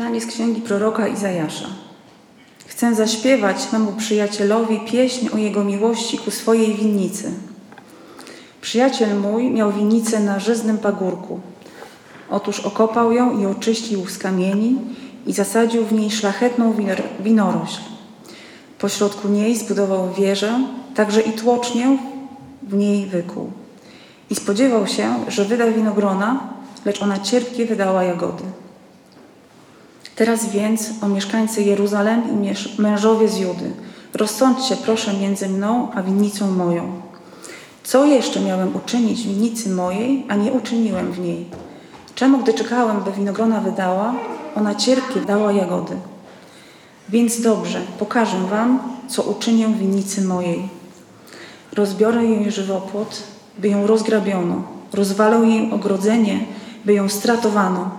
Czytanie z księgi proroka Izajasza. Chcę zaśpiewać memu przyjacielowi pieśń o jego miłości ku swojej winnicy. Przyjaciel mój miał winnicę na żyznym pagórku. Otóż okopał ją i oczyścił z kamieni i zasadził w niej szlachetną winorośl. Pośrodku niej zbudował wieżę, także i tłocznię w niej wykuł. I spodziewał się, że wyda winogrona, lecz ona cierpkie wydała jagody. Teraz więc, o mieszkańcy Jeruzalem i mężowie z Judy, rozsądźcie proszę między mną a winnicą moją. Co jeszcze miałem uczynić w winnicy mojej, a nie uczyniłem w niej? Czemu, gdy czekałem, by winogrona wydała, ona cierpkie dała jagody? Więc dobrze, pokażę wam, co uczynię w winnicy mojej. Rozbiorę jej żywopłot, by ją rozgrabiono, rozwalę jej ogrodzenie, by ją stratowano,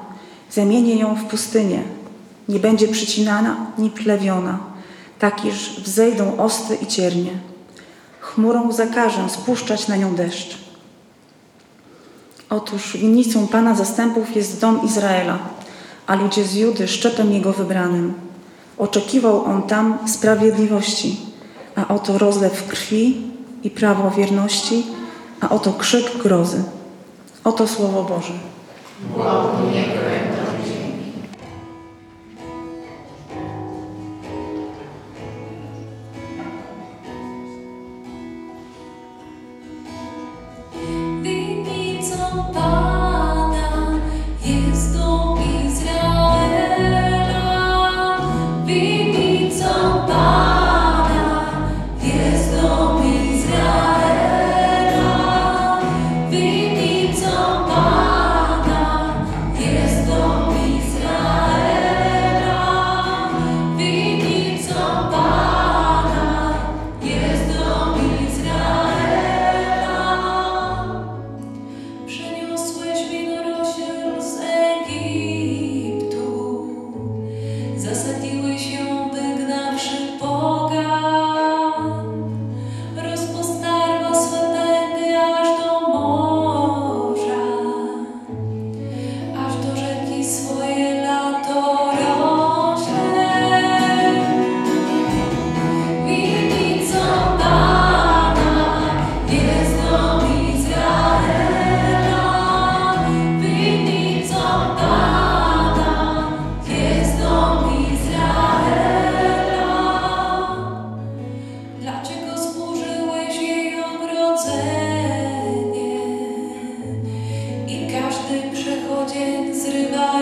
zamienię ją w pustynię, nie będzie przycinana ni plewiona, tak iż wzejdą osty i ciernie. Chmurą zakażę spuszczać na nią deszcz. Otóż winnicą Pana zastępów jest dom Izraela, a ludzie z Judy szczepem Jego wybranym. Oczekiwał On tam sprawiedliwości, a oto rozlew krwi i prawo wierności, a oto krzyk grozy. Oto Słowo Boże. Błagu Niego, sırdar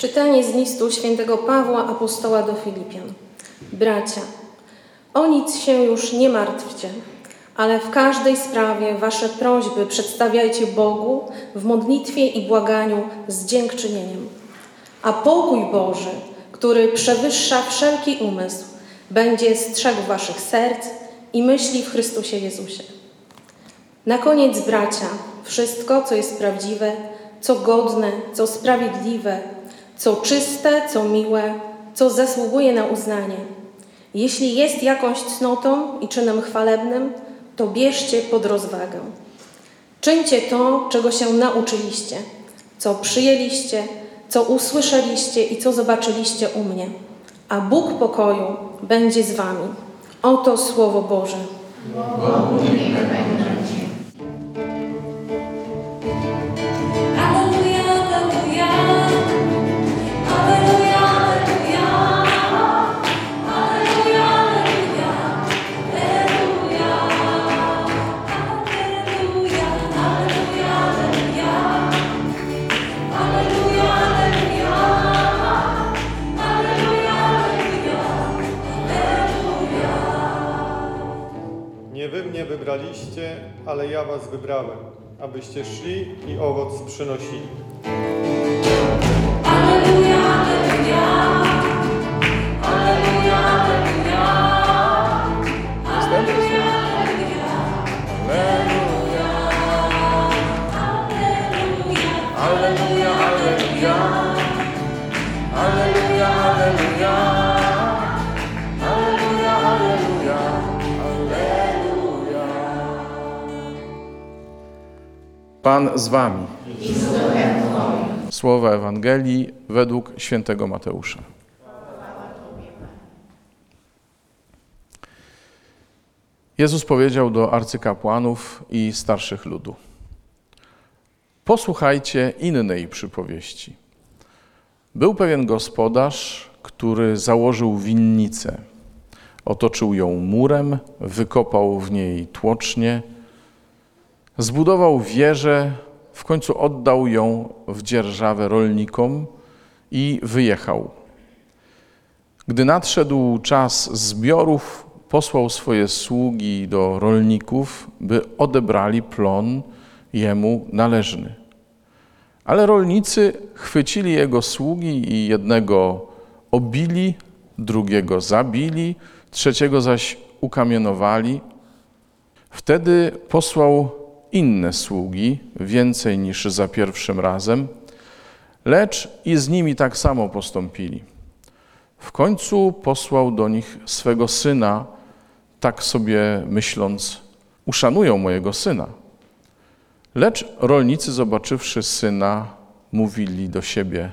Czytanie z listu świętego Pawła apostoła do Filipian. Bracia, o nic się już nie martwcie, ale w każdej sprawie wasze prośby przedstawiajcie Bogu w modlitwie i błaganiu z dziękczynieniem. A pokój Boży, który przewyższa wszelki umysł, będzie strzegł waszych serc i myśli w Chrystusie Jezusie. Na koniec, bracia, wszystko, co jest prawdziwe, co godne, co sprawiedliwe, co czyste, co miłe, co zasługuje na uznanie. Jeśli jest jakąś cnotą i czynem chwalebnym, to bierzcie pod rozwagę. Czyńcie to, czego się nauczyliście, co przyjęliście, co usłyszeliście i co zobaczyliście u mnie. A Bóg pokoju będzie z wami. Oto Słowo Boże. Alleluja, Nie wy mnie wybraliście, ale ja was wybrałem, abyście szli i owoc przynosili. Pan z wami. Słowa Ewangelii według świętego Mateusza. Jezus powiedział do arcykapłanów i starszych ludu: Posłuchajcie innej przypowieści. Był pewien gospodarz, który założył winnicę. Otoczył ją murem, wykopał w niej tłocznie, zbudował wieżę, w końcu oddał ją w dzierżawę rolnikom i wyjechał. Gdy nadszedł czas zbiorów, posłał swoje sługi do rolników, by odebrali plon jemu należny. Ale rolnicy chwycili jego sługi i jednego obili, drugiego zabili, trzeciego zaś ukamienowali. Wtedy posłał inne sługi, więcej niż za pierwszym razem, lecz i z nimi tak samo postąpili. W końcu posłał do nich swego syna, tak sobie myśląc, uszanują mojego syna. Lecz rolnicy, zobaczywszy syna, mówili do siebie: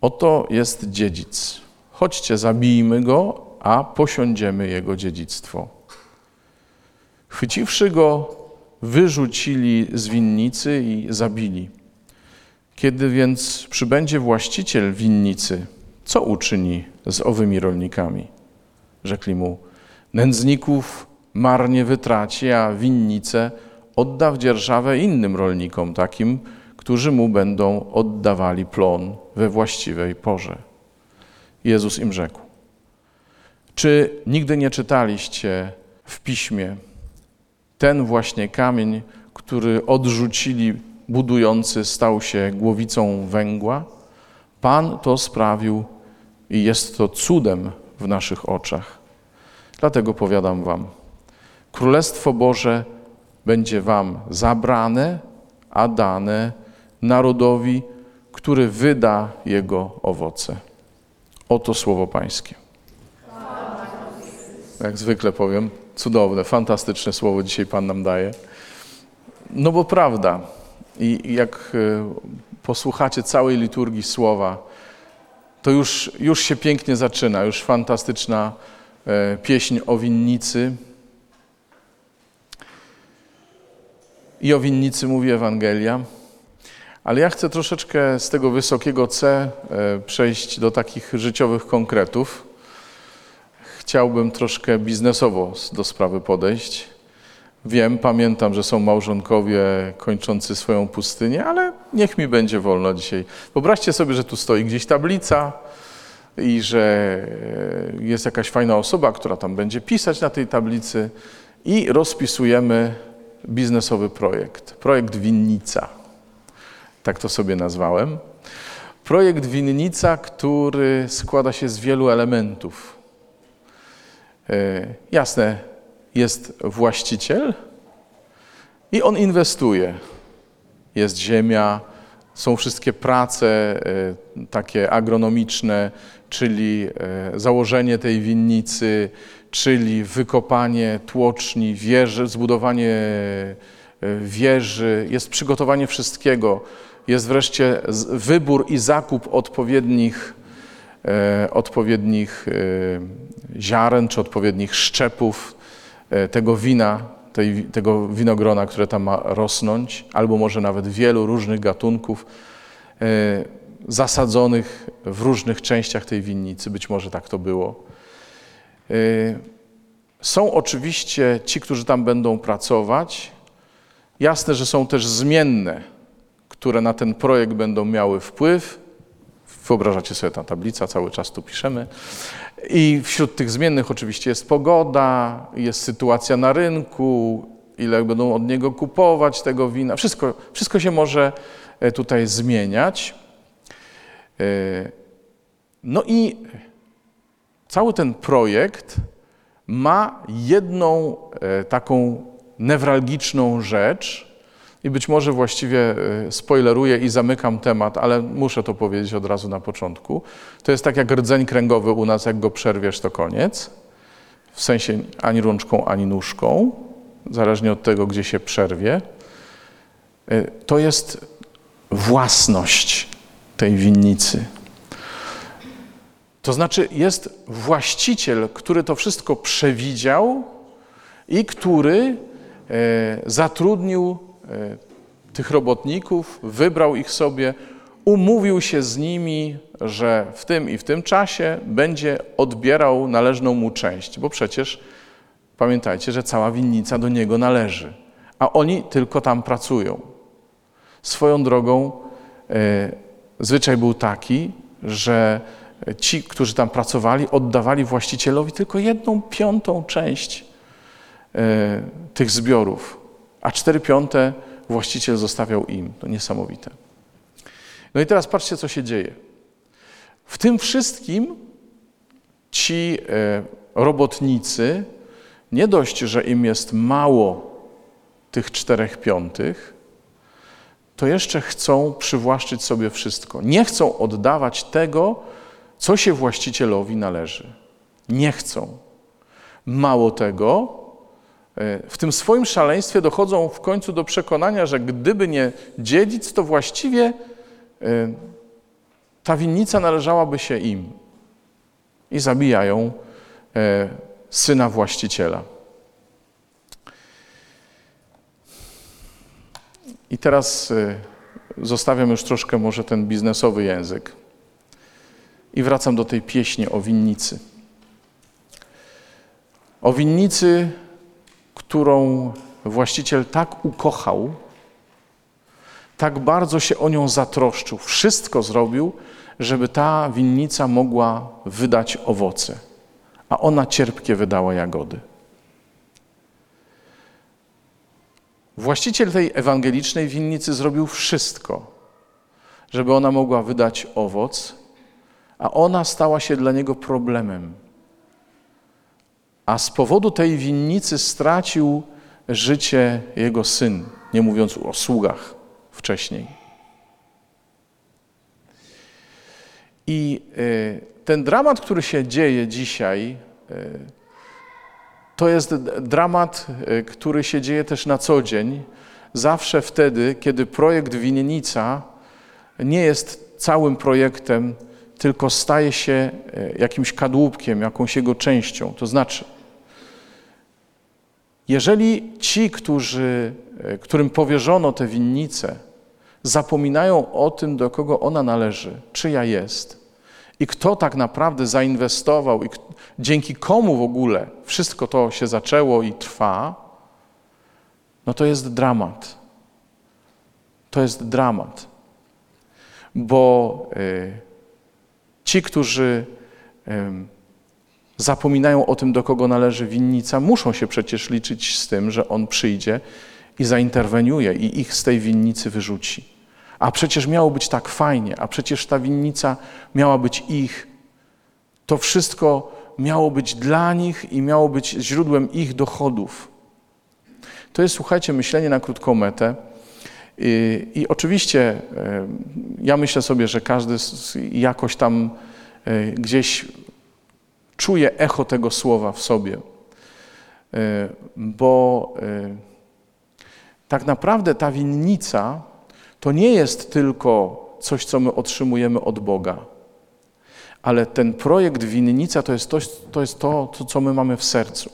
Oto jest dziedzic. Chodźcie, zabijmy go, a posiądziemy jego dziedzictwo. Chwyciwszy go, wyrzucili z winnicy i zabili. Kiedy więc przybędzie właściciel winnicy, co uczyni z owymi rolnikami? Rzekli mu: Nędzników marnie wytraci, a winnicę odda w dzierżawę innym rolnikom, takim, którzy mu będą oddawali plon we właściwej porze. Jezus im rzekł: Czy nigdy nie czytaliście w piśmie ten właśnie kamień, który odrzucili budujący, stał się głowicą węgła? Pan to sprawił i jest to cudem w naszych oczach. Dlatego powiadam Wam: Królestwo Boże będzie Wam zabrane, a dane narodowi, który wyda jego owoce. Oto słowo Pańskie. Jak zwykle powiem, cudowne, fantastyczne słowo dzisiaj Pan nam daje. No bo prawda. I jak y, posłuchacie całej liturgii słowa, to już, już się pięknie zaczyna, już fantastyczna e, pieśń o winnicy. I o winnicy mówi Ewangelia. Ale ja chcę troszeczkę z tego wysokiego C e, przejść do takich życiowych konkretów. Chciałbym troszkę biznesowo do sprawy podejść. Wiem, pamiętam, że są małżonkowie kończący swoją pustynię, ale niech mi będzie wolno dzisiaj. Wyobraźcie sobie, że tu stoi gdzieś tablica i że e, jest jakaś fajna osoba, która tam będzie pisać na tej tablicy i rozpisujemy biznesowy projekt. Projekt Winnica. Tak to sobie nazwałem. Projekt Winnica, który składa się z wielu elementów. E, Jasne, jest właściciel i on inwestuje. Jest ziemia, są wszystkie prace e, takie agronomiczne, czyli e, założenie tej winnicy, czyli wykopanie tłoczni, wieży, zbudowanie wieży, jest przygotowanie wszystkiego, jest wreszcie wybór i zakup odpowiednich, odpowiednich e, ziaren czy odpowiednich szczepów e, tego wina, tej, tego winogrona, które tam ma rosnąć, albo może nawet wielu różnych gatunków e, zasadzonych w różnych częściach tej winnicy. Być może tak to było. E, Są oczywiście ci, którzy tam będą pracować. Jasne, że są też zmienne, które na ten projekt będą miały wpływ. Wyobrażacie sobie ta tablica, cały czas tu piszemy. I wśród tych zmiennych oczywiście jest pogoda, jest sytuacja na rynku, ile będą od niego kupować tego wina. Wszystko, wszystko się może e, tutaj zmieniać. E, No i cały ten projekt ma jedną e, taką newralgiczną rzecz, i być może właściwie e, spoileruję i zamykam temat, ale muszę to powiedzieć od razu na początku. To jest tak jak rdzeń kręgowy u nas, jak go przerwiesz, to koniec. W sensie ani rączką, ani nóżką, zależnie od tego, gdzie się przerwie. E, To jest własność tej winnicy. To znaczy jest właściciel, który to wszystko przewidział i który e, zatrudnił tych robotników, wybrał ich sobie, umówił się z nimi, że w tym i w tym czasie będzie odbierał należną mu część, bo przecież pamiętajcie, że cała winnica do niego należy, a oni tylko tam pracują. Swoją drogą e, zwyczaj był taki, że ci, którzy tam pracowali, oddawali właścicielowi tylko jedną piątą część e, tych zbiorów, a cztery piąte właściciel zostawiał im. To niesamowite. No i teraz patrzcie, co się dzieje. W tym wszystkim ci e, robotnicy, nie dość, że im jest mało tych czterech piątych, to jeszcze chcą przywłaszczyć sobie wszystko. Nie chcą oddawać tego, co się właścicielowi należy. Nie chcą. Mało tego, w tym swoim szaleństwie dochodzą w końcu do przekonania, że gdyby nie dziedzic, to właściwie e, ta winnica należałaby się im. I zabijają e, syna właściciela. I teraz e, zostawiam już troszkę może ten biznesowy język. I wracam do tej pieśni o winnicy. O winnicy, którą właściciel tak ukochał, tak bardzo się o nią zatroszczył, wszystko zrobił, żeby ta winnica mogła wydać owoce, a ona cierpkie wydała jagody. Właściciel tej ewangelicznej winnicy zrobił wszystko, żeby ona mogła wydać owoc, a ona stała się dla niego problemem. A z powodu tej winnicy stracił życie jego syn, nie mówiąc o sługach wcześniej. I y, ten dramat, który się dzieje dzisiaj, y, to jest dramat, y, który się dzieje też na co dzień, zawsze wtedy, kiedy projekt Winnica nie jest całym projektem, tylko staje się jakimś kadłubkiem, jakąś jego częścią. To znaczy, jeżeli ci, którzy, y, którym powierzono tę winnicę, zapominają o tym, do kogo ona należy, czyja jest i kto tak naprawdę zainwestował i dzięki komu w ogóle wszystko to się zaczęło i trwa, no to jest dramat. To jest dramat. Bo y, ci, którzy y, zapominają o tym, do kogo należy winnica, muszą się przecież liczyć z tym, że on przyjdzie i zainterweniuje i ich z tej winnicy wyrzuci. A przecież miało być tak fajnie, a przecież ta winnica miała być ich. To wszystko miało być dla nich i miało być źródłem ich dochodów. To jest, słuchajcie, myślenie na krótką metę. I, i oczywiście e, ja myślę sobie, że każdy jakoś tam e, gdzieś czuje echo tego słowa w sobie. E, Bo e, tak naprawdę ta winnica to nie jest tylko coś, co my otrzymujemy od Boga, ale ten projekt winnica to jest to, to, jest to co my mamy w sercu.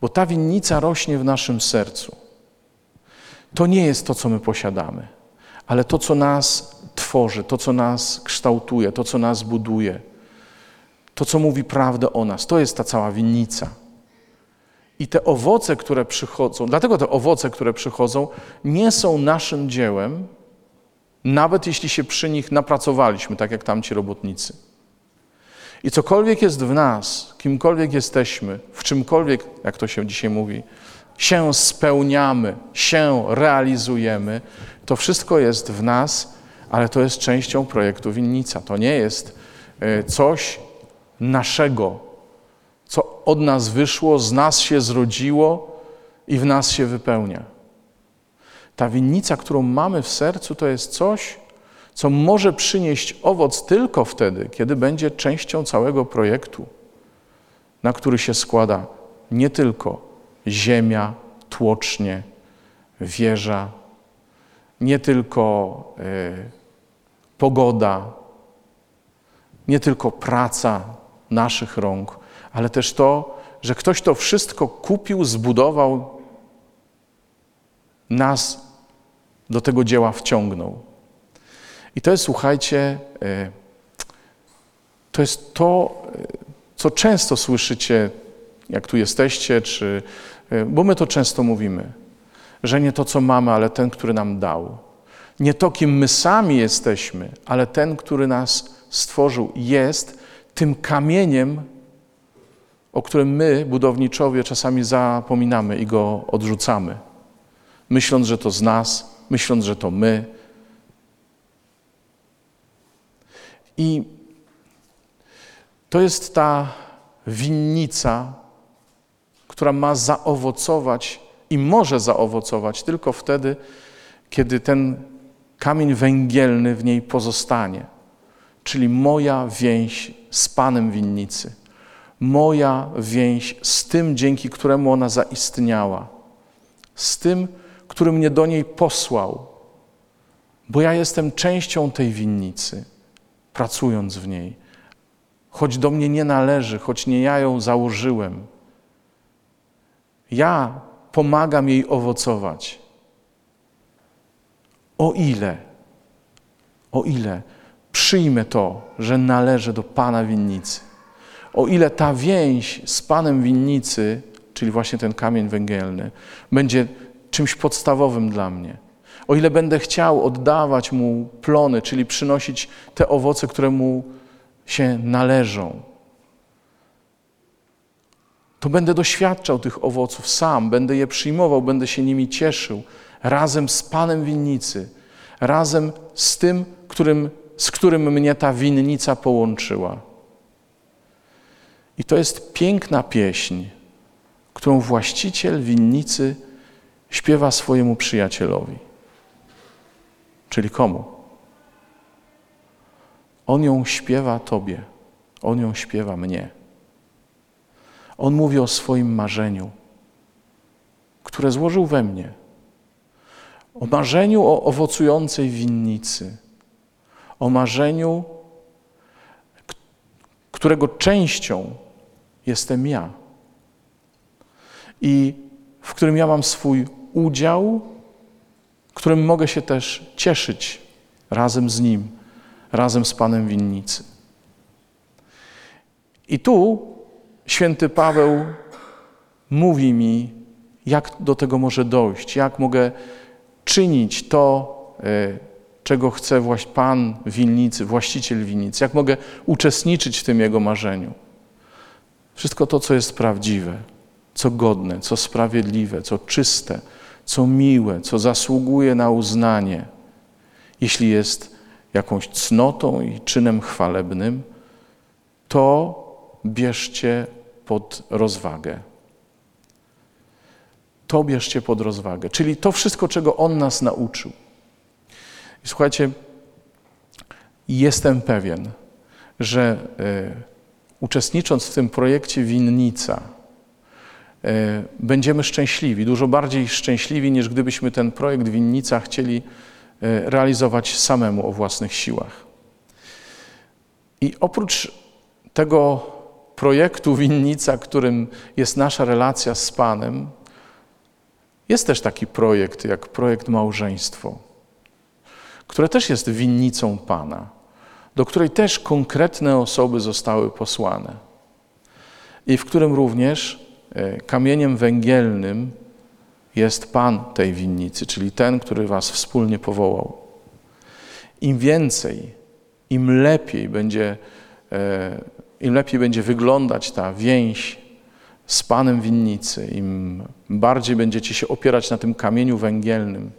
Bo ta winnica rośnie w naszym sercu. To nie jest to, co my posiadamy, ale to, co nas tworzy, to, co nas kształtuje, to, co nas buduje, to, co mówi prawdę o nas. To jest ta cała winnica. I te owoce, które przychodzą, dlatego te owoce, które przychodzą, nie są naszym dziełem, nawet jeśli się przy nich napracowaliśmy, tak jak tamci robotnicy. I cokolwiek jest w nas, kimkolwiek jesteśmy, w czymkolwiek, jak to się dzisiaj mówi, się spełniamy, się realizujemy, to wszystko jest w nas, ale to jest częścią projektu Winnica. To nie jest e, coś naszego, co od nas wyszło, z nas się zrodziło i w nas się wypełnia. Ta winnica, którą mamy w sercu, to jest coś, co może przynieść owoc tylko wtedy, kiedy będzie częścią całego projektu, na który się składa nie tylko ziemia, tłocznie, wieża, nie tylko y, pogoda, nie tylko praca naszych rąk, ale też to, że ktoś to wszystko kupił, zbudował, nas do tego dzieła wciągnął. I to jest, słuchajcie, y, to jest to, y, co często słyszycie, jak tu jesteście, czy, y, bo my to często mówimy, że nie to, co mamy, ale ten, który nam dał. Nie to, kim my sami jesteśmy, ale ten, który nas stworzył, jest tym kamieniem, o którym my, budowniczowie, czasami zapominamy i go odrzucamy, myśląc, że to z nas, myśląc, że to my. I to jest ta winnica, która ma zaowocować i może zaowocować tylko wtedy, kiedy ten kamień węgielny w niej pozostanie, czyli moja więź z Panem winnicy, moja więź z tym, dzięki któremu ona zaistniała, z tym, który mnie do niej posłał, bo ja jestem częścią tej winnicy, pracując w niej. Choć do mnie nie należy, choć nie ja ją założyłem, ja pomagam jej owocować. O ile, o ile przyjmę to, że należę do Pana winnicy, o ile ta więź z Panem winnicy, czyli właśnie ten kamień węgielny, będzie czymś podstawowym dla mnie. O ile będę chciał oddawać mu plony, czyli przynosić te owoce, które mu się należą, to będę doświadczał tych owoców sam, będę je przyjmował, będę się nimi cieszył, razem z Panem winnicy, razem z tym, którym, z którym mnie ta winnica połączyła. I to jest piękna pieśń, którą właściciel winnicy śpiewa swojemu przyjacielowi. Czyli komu? On ją śpiewa Tobie, on ją śpiewa mnie. On mówi o swoim marzeniu, które złożył we mnie. O marzeniu o owocującej winnicy. O marzeniu, którego częścią jestem ja. I w którym ja mam swój udział, którym mogę się też cieszyć razem z Nim, razem z Panem winnicy. I tu święty Paweł mówi mi jak do tego może dojść, jak mogę czynić to, e, czego chce właś- Pan winnicy, właściciel winnicy, jak mogę uczestniczyć w tym Jego marzeniu. Wszystko to, co jest prawdziwe, co godne, co sprawiedliwe, co czyste, co miłe, co zasługuje na uznanie, jeśli jest jakąś cnotą i czynem chwalebnym, to bierzcie pod rozwagę. To bierzcie pod rozwagę, czyli to wszystko, czego On nas nauczył. I słuchajcie, jestem pewien, że e, uczestnicząc w tym projekcie Winnica, e, będziemy szczęśliwi, dużo bardziej szczęśliwi, niż gdybyśmy ten projekt Winnica chcieli e, realizować samemu o własnych siłach. I oprócz tego projektu Winnica, którym jest nasza relacja z Panem, jest też taki projekt jak projekt Małżeństwo, które też jest winnicą Pana, do której też konkretne osoby zostały posłane i w którym również e, kamieniem węgielnym jest Pan tej winnicy, czyli ten, który Was wspólnie powołał. Im więcej, im lepiej będzie, e, im lepiej będzie wyglądać ta więź z Panem winnicy, im bardziej będziecie się opierać na tym kamieniu węgielnym,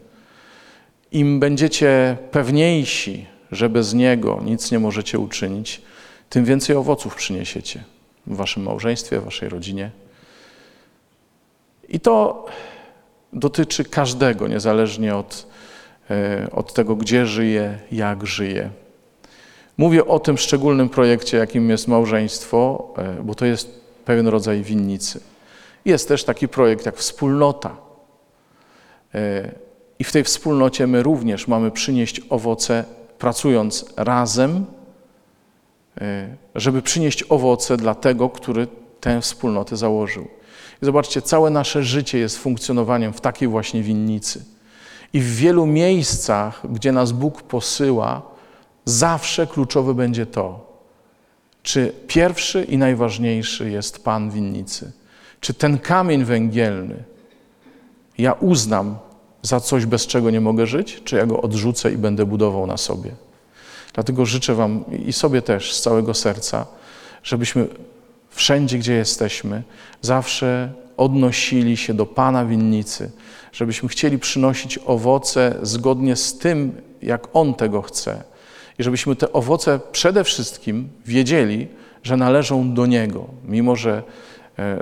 im będziecie pewniejsi, że bez Niego nic nie możecie uczynić, tym więcej owoców przyniesiecie w Waszym małżeństwie, w Waszej rodzinie. I to dotyczy każdego, niezależnie od, e, od tego, gdzie żyje, jak żyje. Mówię o tym szczególnym projekcie, jakim jest małżeństwo, e, bo to jest pewien rodzaj winnicy. Jest też taki projekt jak wspólnota. I w tej wspólnocie my również mamy przynieść owoce, pracując razem, e, żeby przynieść owoce dla tego, który tę wspólnotę założył. I zobaczcie, całe nasze życie jest funkcjonowaniem w takiej właśnie winnicy. I w wielu miejscach, gdzie nas Bóg posyła, zawsze kluczowe będzie to, czy pierwszy i najważniejszy jest Pan winnicy. Czy ten kamień węgielny ja uznam za coś, bez czego nie mogę żyć, czy ja go odrzucę i będę budował na sobie. Dlatego życzę Wam i sobie też z całego serca, żebyśmy wszędzie, gdzie jesteśmy, zawsze odnosili się do Pana winnicy, żebyśmy chcieli przynosić owoce zgodnie z tym, jak On tego chce. I żebyśmy te owoce przede wszystkim wiedzieli, że należą do Niego, mimo że,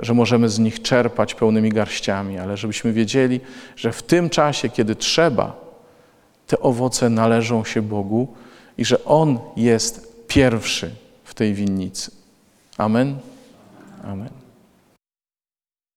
że możemy z nich czerpać pełnymi garściami, ale żebyśmy wiedzieli, że w tym czasie, kiedy trzeba, te owoce należą się Bogu i że On jest pierwszy w tej winnicy. Amen. Amen.